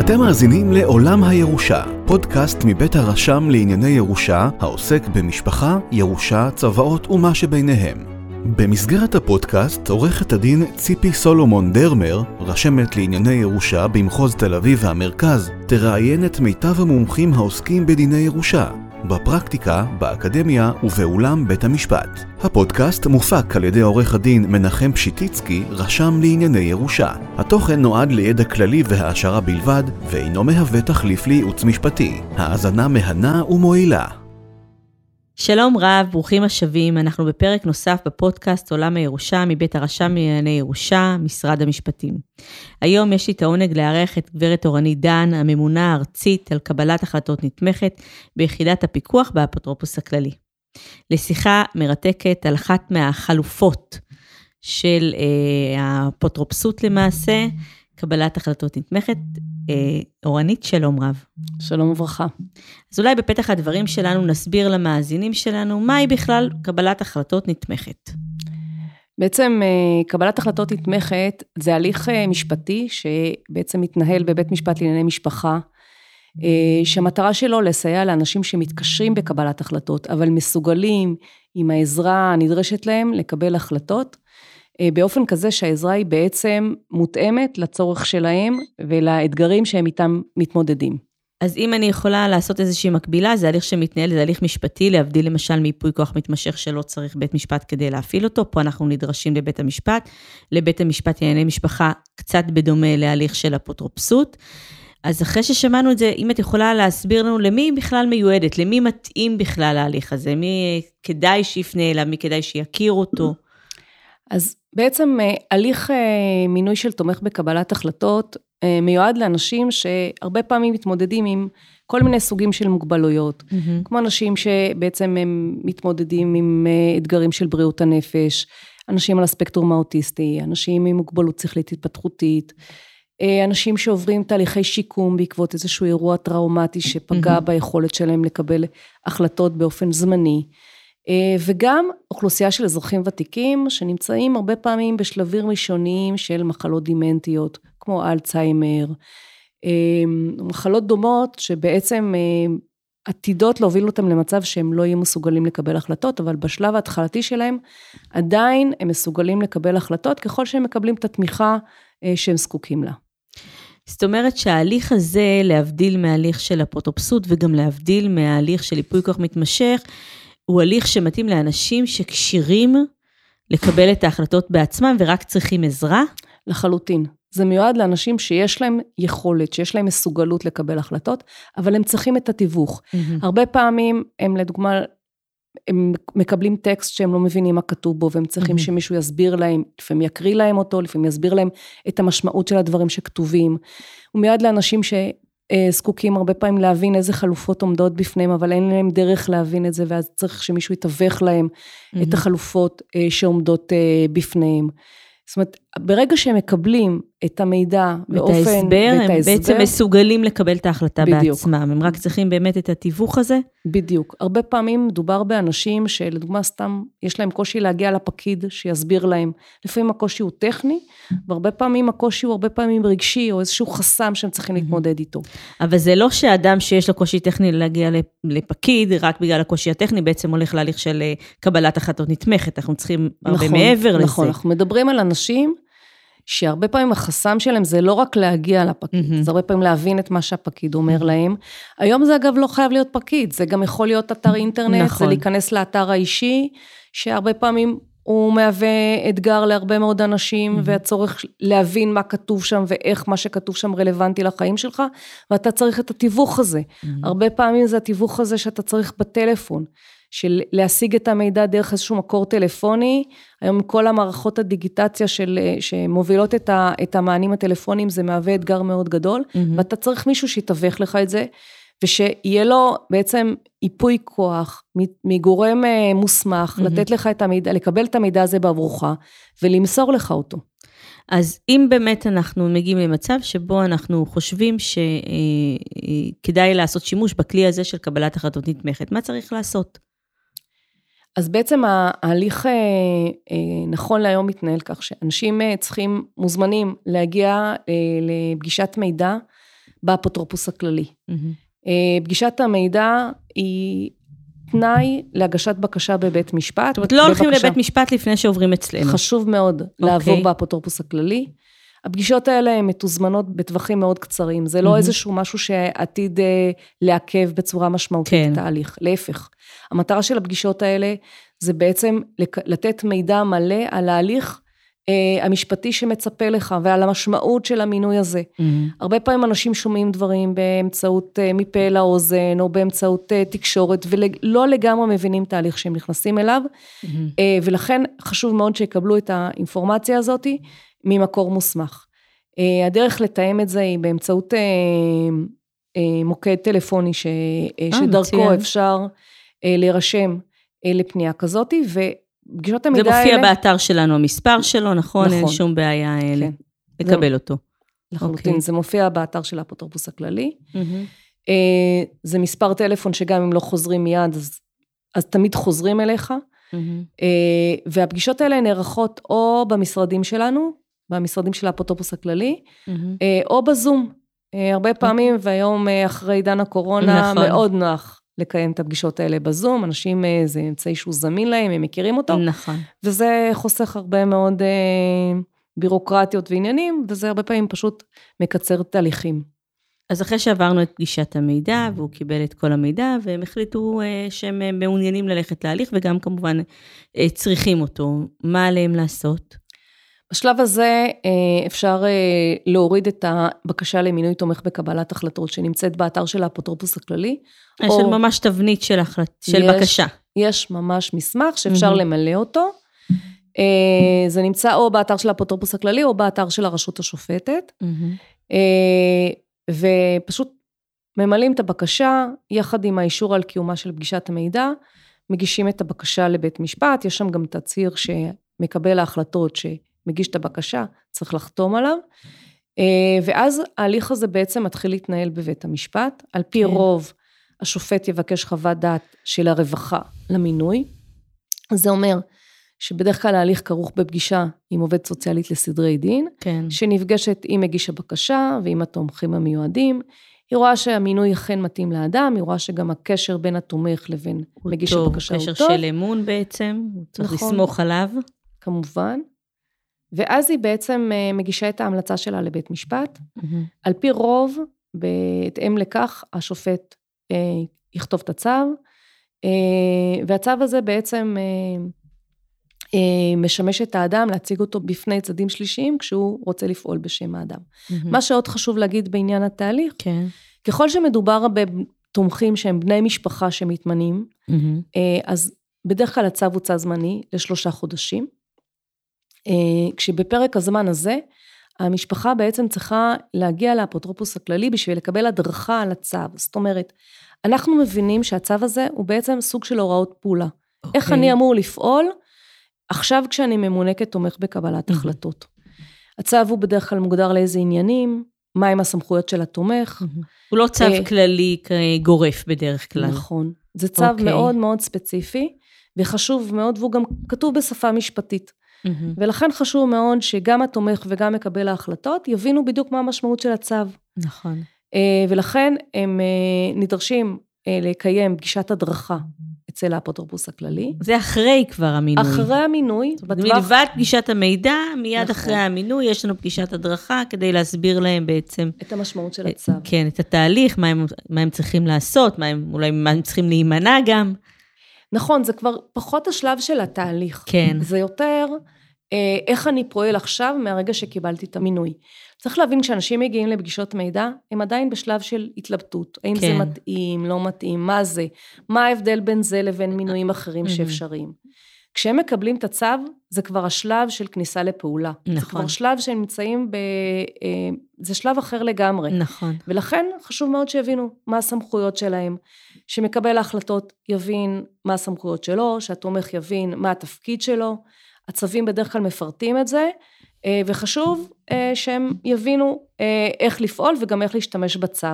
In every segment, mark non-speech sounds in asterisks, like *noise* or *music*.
אתם מאזינים לעולם הירושה, פודקאסט מבית הרשם לענייני ירושה, העוסק במשפחה, ירושה, צוואות ומה שביניהם. במסגרת הפודקאסט, עורכת הדין ציפי סולומון דרמר, רשמת לענייני ירושה במחוז תל אביב והמרכז, תראיין את מיטב המומחים העוסקים בדיני ירושה, בפרקטיקה, באקדמיה ובאולם בית המשפט. הפודקאסט מופק על ידי עורך הדין מנחם פשיטיצקי, רשם לענייני ירושה. התוכן נועד לידע כללי והעשרה בלבד, ואינו מהווה תחליף לייעוץ משפטי. האזנה מהנה ומועילה. שלום רב, ברוכים השבים, אנחנו בפרק נוסף בפודקאסט עולם הירושה מבית הרשם לענייני ירושה, משרד המשפטים. היום יש לי את העונג לארח את גברת אורנית דן, הממונה הארצית על קבלת החלטות נתמכת ביחידת הפיקוח באפוטרופוס הכללי. לשיחה מרתקת על אחת מהחלופות של אה, האפוטרופסות למעשה, קבלת החלטות נתמכת. אה, אורנית, שלום רב. שלום וברכה. אז אולי בפתח הדברים שלנו נסביר למאזינים שלנו מהי בכלל קבלת החלטות נתמכת. בעצם אה, קבלת החלטות נתמכת זה הליך אה, משפטי שבעצם מתנהל בבית משפט לענייני משפחה, שהמטרה שלו לסייע לאנשים שמתקשרים בקבלת החלטות, אבל מסוגלים עם העזרה הנדרשת להם לקבל החלטות. אה, באופן כזה שהעזרה היא בעצם מותאמת לצורך שלהם ולאתגרים שהם איתם מתמודדים. אז אם אני יכולה לעשות איזושהי מקבילה, זה הליך שמתנהל, זה הליך משפטי, להבדיל למשל מיפוי כוח מתמשך שלא צריך בית משפט כדי להפעיל אותו, פה אנחנו נדרשים לבית המשפט. לבית המשפט לענייני משפחה, קצת בדומה להליך של אפוטרופסות. אז אחרי ששמענו את זה, אם את יכולה להסביר לנו למי בכלל מיועדת, למי מתאים בכלל ההליך הזה, מי כדאי שיפנה אליו, מי כדאי שיכיר אותו. אז בעצם אה, הליך אה, מינוי של תומך בקבלת החלטות אה, מיועד לאנשים שהרבה פעמים מתמודדים עם כל מיני סוגים של מוגבלויות, mm-hmm. כמו אנשים שבעצם הם מתמודדים עם אתגרים של בריאות הנפש, אנשים על הספקטרום האוטיסטי, אנשים עם מוגבלות שכלית התפתחותית, אנשים שעוברים תהליכי שיקום בעקבות איזשהו אירוע טראומטי שפגע mm-hmm. ביכולת שלהם לקבל החלטות באופן זמני. אה, וגם אוכלוסייה של אזרחים ותיקים שנמצאים הרבה פעמים בשלבים ראשוניים של מחלות דימנטיות, כמו אלצהיימר, אה, מחלות דומות שבעצם אה, עתידות להוביל אותם למצב שהם לא יהיו מסוגלים לקבל החלטות, אבל בשלב ההתחלתי שלהם עדיין הם מסוגלים לקבל החלטות ככל שהם מקבלים את התמיכה שהם זקוקים לה. זאת אומרת שההליך הזה, להבדיל מההליך של אפוטרופסות וגם להבדיל מההליך של ייפוי כוח מתמשך, הוא הליך שמתאים לאנשים שכשירים לקבל את ההחלטות בעצמם ורק צריכים עזרה? לחלוטין. זה מיועד לאנשים שיש להם יכולת, שיש להם מסוגלות לקבל החלטות, אבל הם צריכים את התיווך. Mm-hmm. הרבה פעמים הם לדוגמה, הם מקבלים טקסט שהם לא מבינים מה כתוב בו, והם צריכים mm-hmm. שמישהו יסביר להם, לפעמים יקריא להם אותו, לפעמים יסביר להם את המשמעות של הדברים שכתובים. הוא מיועד לאנשים ש... אה, זקוקים הרבה פעמים להבין איזה חלופות עומדות בפניהם, אבל אין להם דרך להבין את זה, ואז צריך שמישהו יתווך להם mm-hmm. את החלופות אה, שעומדות אה, בפניהם. זאת אומרת, ברגע שהם מקבלים את המידע באופן, ואת ההסבר, הם ההסבר, בעצם מסוגלים לקבל את ההחלטה בדיוק. בעצמם, הם רק צריכים באמת את התיווך הזה? בדיוק. הרבה פעמים מדובר באנשים שלדוגמה סתם, יש להם קושי להגיע לפקיד שיסביר להם. לפעמים הקושי הוא טכני, והרבה פעמים הקושי הוא הרבה פעמים רגשי, או איזשהו חסם שהם צריכים להתמודד איתו. אבל זה לא שאדם שיש לו קושי טכני להגיע לפקיד, רק בגלל הקושי הטכני, בעצם הולך להליך של אה, קבלת החלטות נתמכת, אנחנו צריכים הרבה נכון, מעבר נכון, לזה. נכון, אנחנו מדברים על אנשים שהרבה פעמים החסם שלהם זה לא רק להגיע לפקיד, mm-hmm. זה הרבה פעמים להבין את מה שהפקיד אומר mm-hmm. להם. היום זה אגב לא חייב להיות פקיד, זה גם יכול להיות אתר אינטרנט, נכון. זה להיכנס לאתר האישי, שהרבה פעמים הוא מהווה אתגר להרבה מאוד אנשים, mm-hmm. והצורך להבין מה כתוב שם ואיך מה שכתוב שם רלוונטי לחיים שלך, ואתה צריך את התיווך הזה. Mm-hmm. הרבה פעמים זה התיווך הזה שאתה צריך בטלפון. של להשיג את המידע דרך איזשהו מקור טלפוני. היום כל המערכות הדיגיטציה של, שמובילות את, ה, את המענים הטלפוניים זה מהווה אתגר מאוד גדול, mm-hmm. ואתה צריך מישהו שיתווך לך את זה, ושיהיה לו בעצם ייפוי כוח מגורם אה, מוסמך, mm-hmm. לתת לך את המידע, לקבל את המידע הזה בעבורך, ולמסור לך אותו. אז אם באמת אנחנו מגיעים למצב שבו אנחנו חושבים שכדאי אה, אה, לעשות שימוש בכלי הזה של קבלת החלטות נתמכת, מה צריך לעשות? אז בעצם ההליך אה, אה, נכון להיום מתנהל כך שאנשים אה, צריכים, מוזמנים להגיע לפגישת מידע באפוטרופוס הכללי. Mm-hmm. פגישת המידע היא תנאי להגשת בקשה בבית משפט. זאת אומרת, לא הולכים לבית משפט לפני שעוברים אצלנו. חשוב מאוד okay. לעבור אוקיי. באפוטרופוס הכללי. הפגישות האלה הן מתוזמנות בטווחים מאוד קצרים, זה לא mm-hmm. איזשהו משהו שעתיד אה, לעכב בצורה משמעותית כן. את ההליך, להפך. המטרה של הפגישות האלה זה בעצם לתת מידע מלא על ההליך אה, המשפטי שמצפה לך ועל המשמעות של המינוי הזה. Mm-hmm. הרבה פעמים אנשים שומעים דברים באמצעות אה, מפה לאוזן או באמצעות אה, תקשורת ולא לגמרי מבינים את ההליך שהם נכנסים אליו, mm-hmm. אה, ולכן חשוב מאוד שיקבלו את האינפורמציה הזאת ממקור מוסמך. אה, הדרך לתאם את זה היא באמצעות אה, אה, מוקד טלפוני ש, שדרכו מצוין. אפשר להירשם לפנייה כזאת, ופגישות המידע האלה... זה מופיע האלה... באתר שלנו, המספר שלו, נכון? נכון. אין שום בעיה כן. לקבל זה, אותו. לחלוטין, okay. אוקיי. זה מופיע באתר של האפוטרופוס הכללי. Mm-hmm. זה מספר טלפון שגם אם לא חוזרים מיד, אז, אז תמיד חוזרים אליך. Mm-hmm. והפגישות האלה נערכות או במשרדים שלנו, במשרדים של האפוטרופוס הכללי, mm-hmm. או בזום. אה, הרבה פעמים, והיום אה, אחרי עידן הקורונה, נכון. מאוד נוח לקיים את הפגישות האלה בזום, אנשים, זה אמצעי שהוא זמין להם, הם מכירים אותו. נכון. וזה חוסך הרבה מאוד בירוקרטיות ועניינים, וזה הרבה פעמים פשוט מקצר תהליכים. אז אחרי שעברנו את פגישת המידע, והוא קיבל את כל המידע, והם החליטו שהם מעוניינים ללכת להליך, וגם כמובן צריכים אותו, מה עליהם לעשות? בשלב הזה אה, אפשר אה, להוריד את הבקשה למינוי תומך בקבלת החלטות שנמצאת באתר של האפוטרופוס הכללי. יש או... ממש תבנית של, החלט... של יש, בקשה. יש ממש מסמך שאפשר mm-hmm. למלא אותו. אה, זה נמצא או באתר של האפוטרופוס הכללי או באתר של הרשות השופטת. Mm-hmm. ופשוט ממלאים את הבקשה יחד עם האישור על קיומה של פגישת המידע, מגישים את הבקשה לבית משפט, יש שם גם תצהיר שמקבל ההחלטות ש... מגיש את הבקשה, צריך לחתום עליו. אה, ואז ההליך הזה בעצם מתחיל להתנהל בבית המשפט. על פי כן. רוב, השופט יבקש חוות דעת של הרווחה למינוי. זה אומר שבדרך כלל ההליך כרוך בפגישה עם עובד סוציאלית לסדרי דין, כן. שנפגשת עם מגיש הבקשה ועם התומכים המיועדים. היא רואה שהמינוי אכן מתאים לאדם, היא רואה שגם הקשר בין התומך לבין מגיש טוב, הבקשה הוא טוב. קשר של אמון בעצם, צריך נכון, לסמוך עליו. כמובן. ואז היא בעצם אה, מגישה את ההמלצה שלה לבית משפט. Mm-hmm. על פי רוב, בהתאם לכך, השופט אה, יכתוב את הצו, אה, והצו הזה בעצם אה, אה, משמש את האדם להציג אותו בפני צדדים שלישיים כשהוא רוצה לפעול בשם האדם. Mm-hmm. מה שעוד חשוב להגיד בעניין התהליך, כן. ככל שמדובר בתומכים שהם בני משפחה שמתמנים, mm-hmm. אה, אז בדרך כלל הצו הוא צו זמני לשלושה חודשים. אה, כשבפרק הזמן הזה, המשפחה בעצם צריכה להגיע לאפוטרופוס הכללי בשביל לקבל הדרכה על הצו. זאת אומרת, אנחנו מבינים שהצו הזה הוא בעצם סוג של הוראות פעולה. Okay. איך אוקיי. אני אמור לפעול עכשיו כשאני ממונה כתומך בקבלת mm-hmm. החלטות. הצו הוא בדרך כלל מוגדר לאיזה עניינים, מהם הסמכויות של התומך. Mm-hmm. הוא לא צו uh, כללי גורף בדרך כלל. נכון. זה צו okay. אוקיי. מאוד מאוד ספציפי, וחשוב מאוד, והוא גם כתוב בשפה משפטית. Mm-hmm. ולכן חשוב מאוד שגם התומך וגם מקבל ההחלטות יבינו בדיוק מה המשמעות של הצו. נכון. אה, ולכן הם אה, נדרשים אה, לקיים פגישת הדרכה אצל האפוטרופוס הכללי. זה אחרי כבר המינוי. אחרי המינוי. בטווח... מלבד פגישת המידע, מיד נכון. אחרי המינוי יש לנו פגישת הדרכה כדי להסביר להם בעצם... את המשמעות של הצו. כן, את התהליך, מה הם, מה הם צריכים לעשות, מה הם, אולי מה הם צריכים להימנע גם. נכון, זה כבר פחות השלב של התהליך. כן. זה יותר אה, איך אני פועל עכשיו מהרגע שקיבלתי את המינוי. צריך להבין, כשאנשים מגיעים לפגישות מידע, הם עדיין בשלב של התלבטות. האם כן. זה מתאים, לא מתאים, מה זה, מה ההבדל בין זה לבין מינויים אחרים שאפשריים. כשהם מקבלים את הצו, זה כבר השלב של כניסה לפעולה. נכון. זה כבר שלב שהם נמצאים ב... אה, זה שלב אחר לגמרי. נכון. ולכן חשוב מאוד שיבינו מה הסמכויות שלהם, שמקבל ההחלטות יבין מה הסמכויות שלו, שהתומך יבין מה התפקיד שלו. הצווים בדרך כלל מפרטים את זה, אה, וחשוב אה, שהם יבינו איך לפעול וגם איך להשתמש בצו.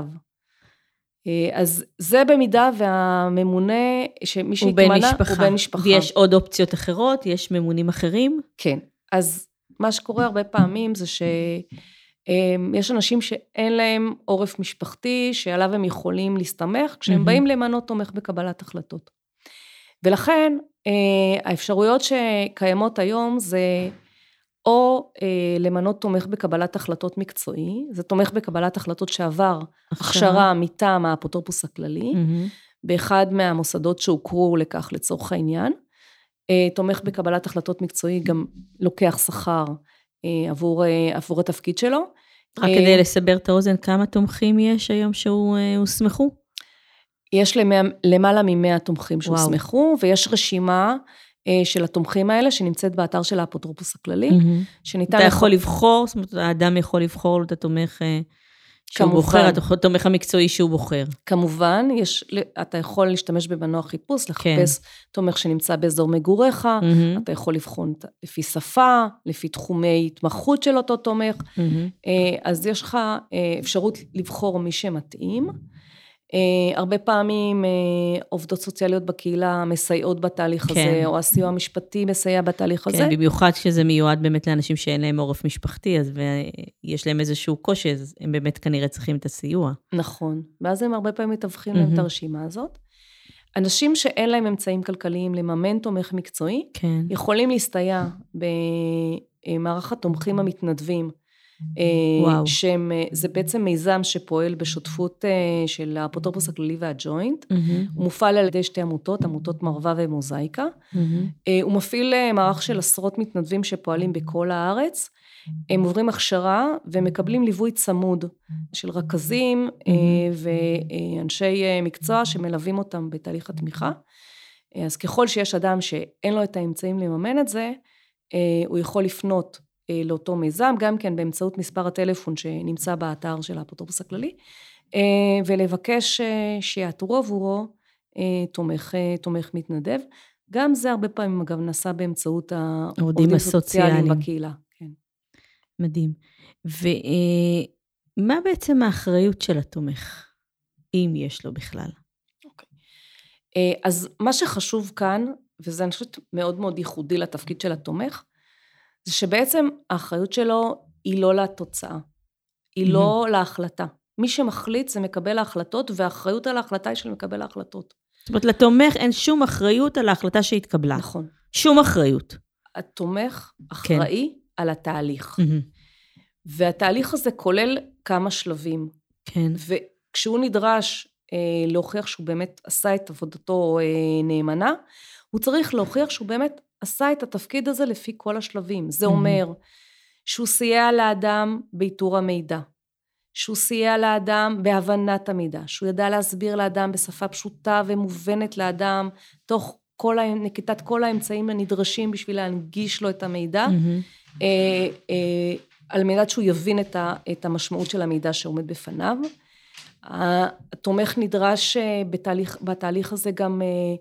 אז זה במידה והממונה, שמי שהתמנה, הוא בן משפחה. ויש עוד אופציות אחרות? יש ממונים אחרים? כן. אז מה שקורה הרבה פעמים זה שיש אנשים שאין להם עורף משפחתי שעליו הם יכולים להסתמך כשהם. באים למנות תומך בקבלת החלטות. ולכן האפשרויות שקיימות היום זה או אה, למנות תומך בקבלת החלטות מקצועי, זה תומך בקבלת החלטות שעבר הכשרה מטעם האפוטרופוס הכללי, mm-hmm. באחד מהמוסדות שהוכרו לכך לצורך העניין. אה, תומך בקבלת החלטות מקצועי גם לוקח שכר אה, עבור, אה, עבור התפקיד שלו. רק אה, כדי לסבר את האוזן, כמה תומכים יש היום שהוסמכו? יש למעלה מ-100 תומכים שהוסמכו, ויש רשימה אה, של התומכים האלה, שנמצאת באתר של האפוטרופוס הכללי, mm-hmm. שניתן... אתה יכול לבחור, זאת אומרת, האדם יכול לבחור את התומך אה, שהוא כמובן. בוחר, התומך המקצועי שהוא בוחר. כמובן, יש, אתה יכול להשתמש במנוע חיפוש, לחפש כן. תומך שנמצא באזור מגוריך, mm-hmm. אתה יכול לבחון לפי שפה, לפי תחומי התמחות של אותו תומך, mm-hmm. אז יש לך אפשרות לבחור מי שמתאים. Uh, הרבה פעמים uh, עובדות סוציאליות בקהילה מסייעות בתהליך כן. הזה, או הסיוע המשפטי מסייע בתהליך כן, הזה. כן, במיוחד כשזה מיועד באמת לאנשים שאין להם עורף משפחתי, אז ויש להם איזשהו קושי, אז הם באמת כנראה צריכים את הסיוע. נכון, ואז הם הרבה פעמים מתווכים mm-hmm. להם את הרשימה הזאת. אנשים שאין להם אמצעים כלכליים לממן תומך מקצועי, כן. יכולים להסתייע במערך התומכים המתנדבים. וואו. שהם, אה, זה בעצם מיזם שפועל בשותפות אה, של האפוטרופוס הכללי והג'וינט. Mm-hmm. הוא מופעל על ידי שתי עמותות, עמותות מרווה ומוזאיקה. Mm-hmm. הוא מפעיל מערך של עשרות מתנדבים שפועלים בכל הארץ. הם עוברים הכשרה ומקבלים ליווי צמוד של רכזים mm-hmm. ואנשי מקצוע שמלווים אותם בתהליך התמיכה. אז ככל שיש אדם שאין לו את האמצעים לממן את זה, הוא יכול לפנות אה, לאותו מיזם, גם כן באמצעות מספר הטלפון שנמצא באתר של האפוטרופוס הכללי, אה, ולבקש אה, שיעתרו עבורו תומך, תומך מתנדב. גם זה הרבה פעמים, אגב, נעשה באמצעות העובדים הסוציאליים בקהילה. כן. מדהים. ומה בעצם האחריות של התומך, אם יש לו בכלל? אוקיי. אז מה שחשוב כאן, וזה אני חושבת מאוד מאוד ייחודי לתפקיד של התומך, זה שבעצם האחריות שלו היא לא לתוצאה, היא mm-hmm. לא להחלטה. מי שמחליט זה מקבל ההחלטות, והאחריות על ההחלטה היא של מקבל ההחלטות. זאת אומרת, לתומך אין שום אחריות על ההחלטה שהתקבלה. נכון. שום אחריות. התומך אחראי כן. על התהליך. Mm-hmm. והתהליך הזה כולל כמה שלבים. כן. וכשהוא נדרש אה, להוכיח שהוא באמת עשה את עבודתו אה, נאמנה, הוא צריך להוכיח שהוא באמת עשה את התפקיד הזה לפי כל השלבים. זה אומר שהוא סייע לאדם באיתור המידע, שהוא סייע לאדם בהבנת המידע, שהוא ידע להסביר לאדם בשפה פשוטה ומובנת לאדם, תוך כל, נקיטת כל האמצעים הנדרשים בשביל להנגיש לו את המידע, mm-hmm. אה, אה, על מנת שהוא יבין את, ה, את המשמעות של המידע שעומד בפניו. התומך נדרש אה, בתהליך, בתהליך הזה גם אה,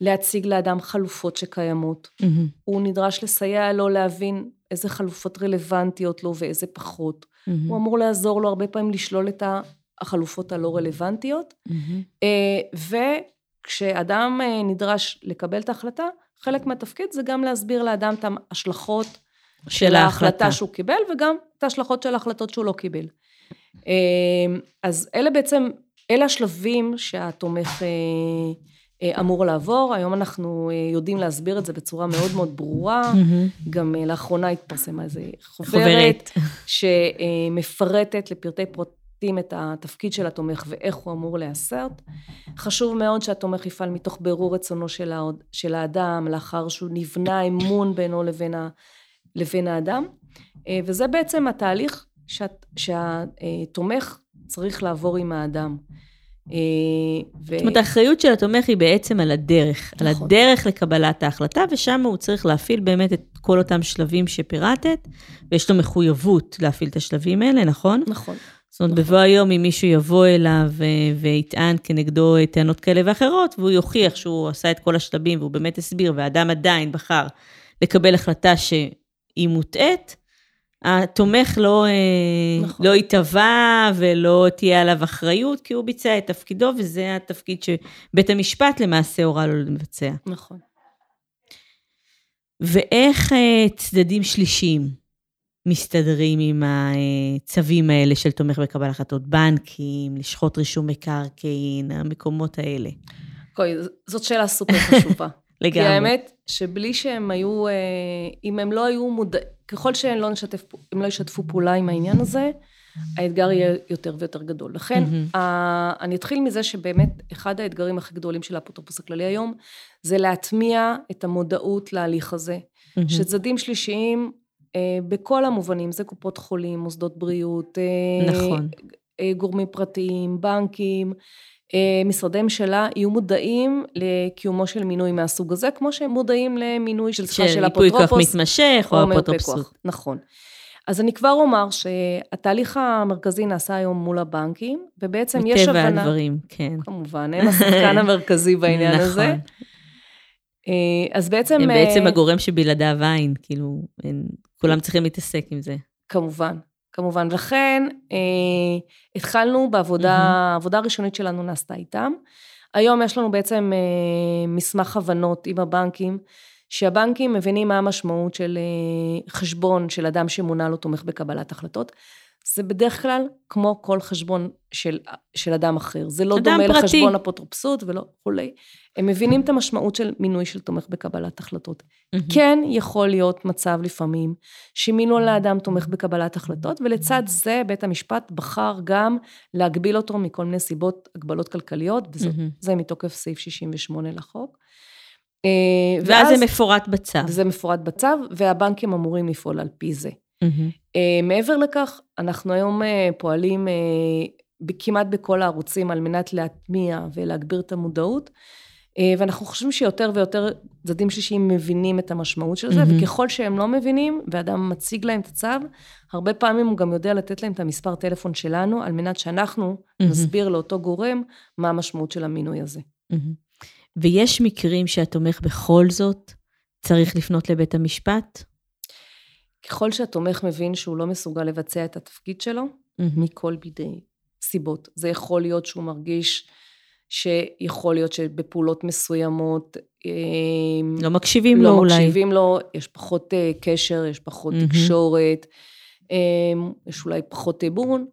להציג לאדם חלופות שקיימות. Mm-hmm. הוא נדרש לסייע לו להבין איזה חלופות רלוונטיות לו ואיזה פחות. Mm-hmm. הוא אמור לעזור לו הרבה פעמים לשלול את החלופות הלא רלוונטיות. Mm-hmm. וכשאדם אה, נדרש לקבל את ההחלטה, חלק מהתפקיד זה גם להסביר לאדם את ההשלכות של, של ההחלטה שהוא קיבל, וגם את ההשלכות של ההחלטות שהוא לא קיבל. אה, אז אלה בעצם, אלה השלבים שהתומך אמור לעבור. היום אנחנו אה, יודעים להסביר את זה בצורה מאוד מאוד ברורה. גם אה, לאחרונה התפרסמה איזו חוברת, *laughs* שמפרטת לפרטי פרטים את התפקיד של התומך ואיך הוא אמור להיעשות. חשוב מאוד שהתומך יפעל מתוך בירור רצונו של, העוד, של האדם, לאחר שהוא נבנה אמון בינו לבין, ה, לבין האדם. וזה בעצם התהליך שה, שהתומך צריך לעבור עם האדם. אה, ו... זאת אומרת, האחריות של התומך היא בעצם על הדרך, נכון. על הדרך לקבלת ההחלטה, ושם הוא צריך להפעיל באמת את כל אותם שלבים שפירטת, ויש לו מחויבות להפעיל את השלבים האלה, נכון? נכון. זאת אומרת, נכון. בבוא היום, אם מישהו יבוא אליו ויטען כנגדו טענות כאלה ואחרות, והוא יוכיח שהוא עשה את כל השלבים והוא באמת הסביר, והאדם עדיין בחר לקבל החלטה שהיא מוטעית, התומך לא, אה, נכון. לא ייתבע ולא תהיה עליו אחריות, כי הוא ביצע את תפקידו, וזה התפקיד שבית המשפט למעשה הורה לו לבצע. נכון. ואיך אה, צדדים שלישיים מסתדרים עם הצווים האלה של תומך בקבל החלטות? בנקים, לשחוט רישום מקרקעין, המקומות האלה. אוקיי, זאת שאלה סופר חשובה. *laughs* לגמרי. כי האמת שבלי שהם היו, אה, אם הם לא היו מודעים, ככל שהם לא, נשתף, לא ישתפו פעולה עם העניין הזה, האתגר יהיה יותר ויותר גדול. לכן, mm-hmm. ה, אני אתחיל מזה שבאמת, אחד האתגרים הכי גדולים של האפוטרופוס הכללי היום, זה להטמיע את המודעות להליך הזה. Mm-hmm. שצדדים שלישיים, אה, בכל המובנים, זה קופות חולים, מוסדות בריאות, אה, נכון. אה, גורמים פרטיים, בנקים, משרדי ממשלה יהיו מודעים לקיומו של מינוי מהסוג הזה, כמו שהם מודעים למינוי של סליחה של אפוטרופוס. של ייפוי כוח מתמשך או אפוטרופסות. נכון. אז אני כבר אומר שהתהליך המרכזי נעשה היום מול הבנקים, ובעצם יש הבנה... מטבע הדברים, כן. כמובן, הם השחקן *laughs* המרכזי בעניין נכון. הזה. אה, אז בעצם... הם בעצם אה, הגורם שבלעדיו אין, כאילו, אין, כולם צריכים להתעסק עם זה. כמובן. כמובן. לכן אה, התחלנו בעבודה, mm-hmm. העבודה הראשונית שלנו נעשתה איתם. היום יש לנו בעצם אה, מסמך הבנות עם הבנקים, שהבנקים מבינים מה המשמעות של אה, חשבון של אדם שמונה לו תומך בקבלת החלטות. זה בדרך כלל כמו כל חשבון של, של אדם אחר. זה לא דומה פרטי. לחשבון אפוטרופסות ולא כולי. הם מבינים את המשמעות של מינוי של תומך בקבלת החלטות. Mm-hmm. כן יכול להיות מצב לפעמים שמינו לאדם תומך בקבלת החלטות, ולצד זה בית המשפט בחר גם להגביל אותו מכל מיני סיבות, הגבלות כלכליות, וזה mm-hmm. מתוקף סעיף 68 לחוק. אה, ואז, ואז זה מפורט בצו. זה מפורט בצו, והבנקים אמורים לפעול על פי זה. Mm-hmm. מעבר לכך, אנחנו היום אה, פועלים כמעט בכל הערוצים על מנת להטמיע ולהגביר את המודעות. אה, ואנחנו חושבים שיותר ויותר צדדים שלישיים מבינים את המשמעות של זה, mm-hmm. וככל שהם לא מבינים, ואדם מציג להם את הצו, הרבה פעמים הוא גם יודע לתת להם את המספר טלפון שלנו, על מנת שאנחנו mm-hmm. נסביר לאותו גורם מה המשמעות של המינוי הזה. Mm-hmm. ויש מקרים שהתומך בכל זאת צריך לפנות לבית המשפט? ככל שהתומך מבין שהוא לא מסוגל לבצע את התפקיד שלו, mm-hmm. מכל בידי סיבות. זה יכול להיות שהוא מרגיש שיכול להיות שבפעולות מסוימות... אה, לא מקשיבים לא לו אולי. לא מקשיבים לו, יש פחות אה, קשר, יש פחות mm-hmm. תקשורת, אה, יש אולי פחות אמון,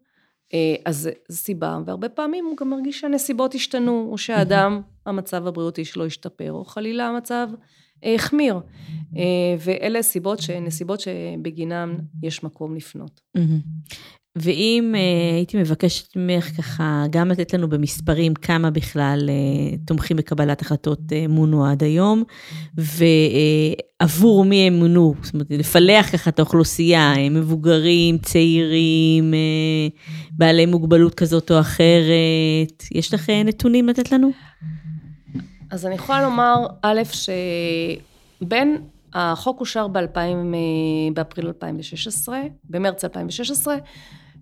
אז זו סיבה, והרבה פעמים הוא גם מרגיש שהנסיבות השתנו, או שהאדם, mm-hmm. המצב הבריאותי שלו השתפר, או חלילה המצב החמיר. ואלה סיבות, נסיבות שבגינן יש מקום לפנות. ואם uh, הייתי מבקשת ממך ככה, גם לתת לנו במספרים כמה בכלל תומכים בקבלת החלטות מונו עד היום, ועבור מי הם מונו, זאת אומרת, לפלח ככה את האוכלוסייה, מבוגרים, צעירים, בעלי מוגבלות כזאת או אחרת, יש לך נתונים לתת לנו? אז אני יכולה לומר, א', שבין החוק אושר ב-2000, באפריל 2016, במרץ 2016,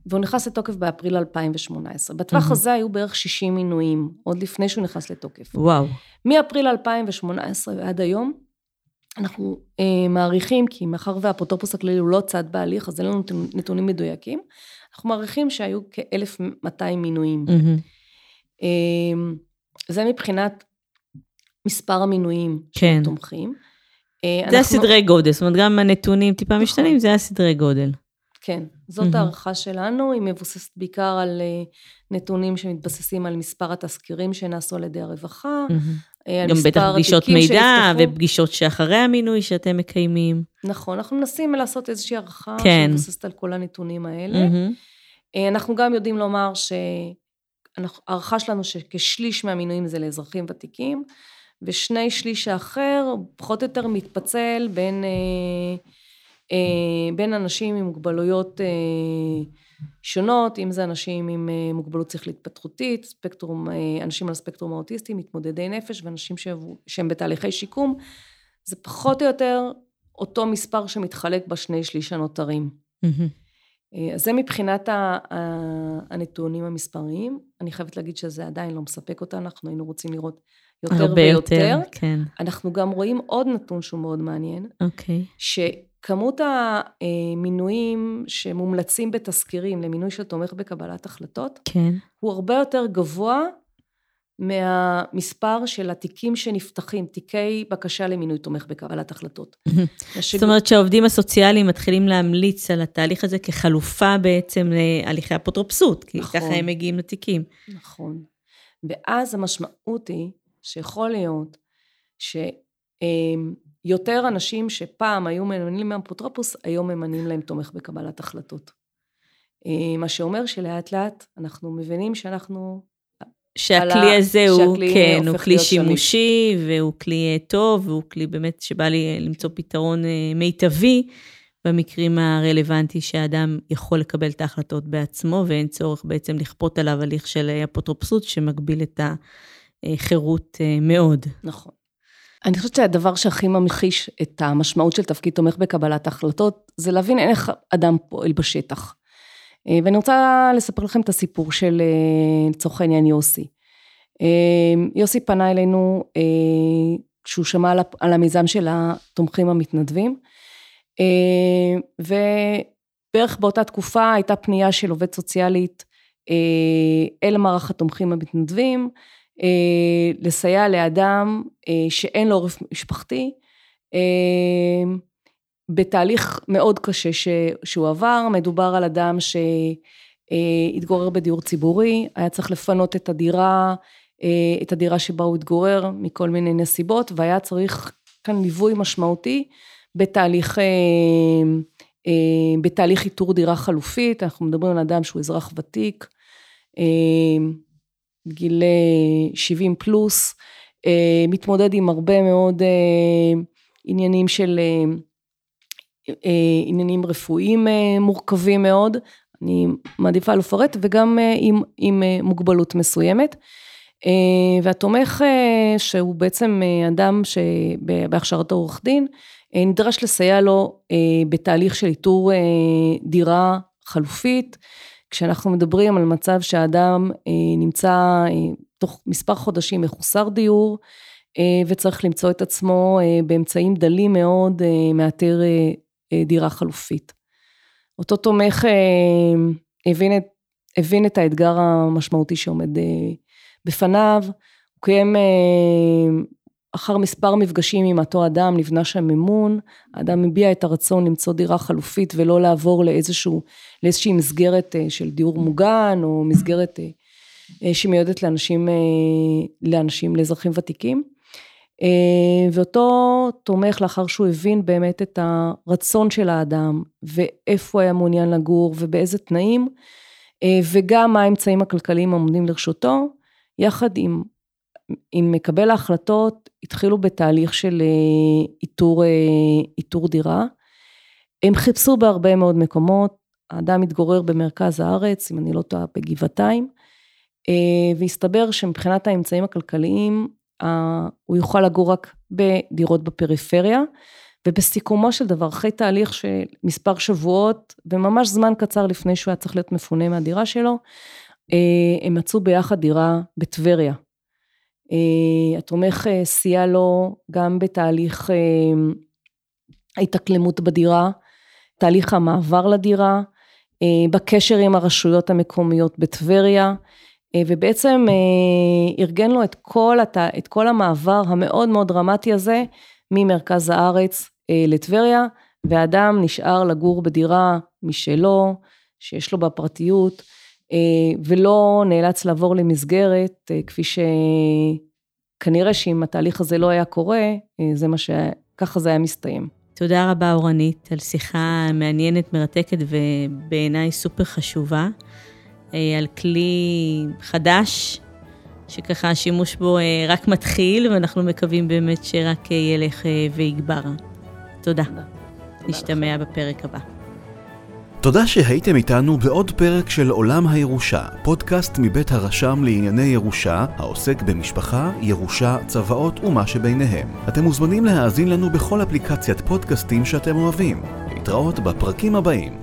והוא נכנס לתוקף באפריל 2018. בטווח mm-hmm. הזה היו בערך 60 מינויים, עוד לפני שהוא נכנס לתוקף. וואו. מאפריל 2018 ועד היום, אנחנו אה, מעריכים, כי מאחר והאפוטרופוס הכללי הוא לא צד בהליך, אז אין לנו נתונים מדויקים, אנחנו מעריכים שהיו כ-1,200 מינויים. Mm-hmm. אה, זה מבחינת מספר המינויים כן. תומכים. אה, זה אנחנו... הסדרי גודל, זאת אומרת, גם הנתונים טיפה נכון. משתנים, זה הסדרי גודל. כן, זאת mm-hmm. הערכה שלנו, היא מבוססת בעיקר על אה, נתונים שמתבססים על מספר התזכירים שנעשו על ידי הרווחה, mm-hmm. גם בטח פגישות מידע שיפתחו. ופגישות שאחרי המינוי שאתם מקיימים. נכון, אנחנו מנסים לעשות איזושהי הערכה כן. שמבוססת על כל הנתונים האלה. Mm-hmm. אנחנו גם יודעים לומר שהערכה שלנו שכשליש מהמינויים זה לאזרחים ותיקים, ושני שליש האחר פחות או יותר מתפצל בין... אה, בין אנשים עם מוגבלויות אה, שונות, אם זה אנשים עם אה, מוגבלות שכלית התפתחותית, ספקטרום, אנשים על הספקטרום האוטיסטי, מתמודדי נפש ואנשים שהם בתהליכי שיקום, זה פחות או יותר אותו מספר שמתחלק בשני שליש הנותרים. אז זה מבחינת הנתונים המספריים. אני חייבת להגיד שזה עדיין לא מספק אותנו, אנחנו היינו רוצים לראות יותר הרבה ויותר. יותר, כן. אנחנו גם רואים עוד נתון שהוא מאוד מעניין. אוקיי. Okay. כמות המינויים שמומלצים בתזכירים למינוי של תומך בקבלת החלטות, כן. הוא הרבה יותר גבוה מהמספר של התיקים שנפתחים, תיקי בקשה למינוי תומך בקבלת החלטות. *laughs* זאת אומרת שהעובדים הסוציאליים מתחילים להמליץ על התהליך הזה כחלופה בעצם להליכי אפוטרופסות, כי נכון. ככה הם מגיעים לתיקים. נכון. ואז המשמעות היא שיכול להיות שיותר אנשים שפעם היו ממנים להם אפוטרופוס, היום ממנים להם תומך בקבלת החלטות. אה, מה שאומר שלאט לאט אנחנו מבינים שאנחנו שהכלי הזה הוא, כן, הוא כלי. שימושי, והוא כלי אה, טוב, והוא כלי באמת שבא לי למצוא פתרון אה, מיטבי במקרים הרלוונטי שהאדם יכול לקבל את ההחלטות בעצמו, ואין צורך בעצם לכפות עליו הליך של אה, אפוטרופסות שמגביל את החירות מאוד. נכון. אני חושבת שהדבר שהכי ממחיש את המשמעות של תפקיד תומך בקבלת החלטות, זה להבין איך אדם פועל בשטח. אה, ואני רוצה לספר לכם את הסיפור של אה, לצורך העניין יוסי. אה, יוסי פנה אלינו כשהוא שמע על המיזם של התומכים המתנדבים, ובערך באותה תקופה הייתה פנייה של עובד סוציאלית אל מערך התומכים המתנדבים, לסייע לאדם שאין לו עורף משפחתי, בתהליך מאוד קשה ש, שהוא עבר, מדובר על אדם שהתגורר בדיור ציבורי, היה צריך לפנות את הדירה, את הדירה שבה הוא התגורר מכל מיני נסיבות, והיה צריך כאן ליווי משמעותי בתהליך, בתהליך איתור דירה חלופית, אנחנו מדברים על אדם שהוא אזרח ותיק, גיל 70 פלוס, מתמודד עם הרבה מאוד עניינים של אה, עניינים רפואיים אה, מורכבים מאוד, אני מעדיפה לפרט, וגם אה, עם, עם מוגבלות מסוימת. והתומך שהוא בעצם אדם שבהכשרתו עורך דין, נדרש לסייע לו בתהליך של איתור דירה חלופית, כשאנחנו מדברים על מצב שהאדם נמצא תוך מספר חודשים מחוסר דיור, וצריך למצוא את עצמו באמצעים דלים מאוד, מאתר אה, דירה חלופית. אותו תומך אה, הבין את, הבין את האתגר המשמעותי שעומד אה, בפניו, הוא קיים אחר מספר מפגשים עם אותו אדם, נבנה שם אמון, האדם הביע את הרצון למצוא דירה חלופית ולא לעבור לאיזשהו, לאיזושהי מסגרת של דיור מוגן, או מסגרת שמיועדת לאנשים, לאנשים, לאזרחים ותיקים. אה, ואותו תומך לאחר שהוא הבין באמת את הרצון של האדם ואיפה הוא היה מעוניין לגור ובאיזה תנאים אה, וגם מה האמצעים הכלכליים העומדים לרשותו, יחד עם, עם מקבל ההחלטות התחילו בתהליך של אה, איתור, איתור דירה. הם חיפשו בהרבה מאוד מקומות, האדם מתגורר במרכז הארץ, אם אני לא טועה, בגבעתיים, והסתבר שמבחינת האמצעים הכלכליים הוא יוכל לגור רק בדירות בפריפריה, ובסיכומו של דבר, אחרי תהליך של מספר שבועות, וממש זמן קצר לפני שהוא היה צריך להיות מפונה מהדירה שלו, אה, הם מצאו ביחד דירה בטבריה. אה, התומך אה, סייע לו גם בתהליך ההתאקלמות בדירה, תהליך המעבר לדירה, בקשר עם הרשויות המקומיות בטבריה, אה, ובעצם אה, ארגן לו את כל, הת... את כל המעבר המאוד מאוד דרמטי הזה ממרכז הארץ אה, לטבריה, ואדם נשאר לגור בדירה משלו, שיש לו בה פרטיות, ולא נאלץ לעבור למסגרת, כפי שכנראה שאם התהליך הזה לא היה קורה, זה מה ש... ככה זה היה מסתיים. תודה רבה, אורנית, על שיחה מעניינת, מרתקת ובעיניי סופר חשובה. אה, על כלי חדש, שככה השימוש בו אה, רק מתחיל, ואנחנו מקווים באמת שרק אה, ילך ויגבר. תודה. תודה. נשתמע בפרק הבא. תודה שהייתם איתנו בעוד פרק של עולם הירושה, פודקאסט מבית הרשם לענייני ירושה, העוסק במשפחה, ירושה, צוואות ומה שביניהם. אתם מוזמנים להאזין לנו בכל אפליקציית פודקאסטים שאתם אוהבים. להתראות בפרקים הבאים.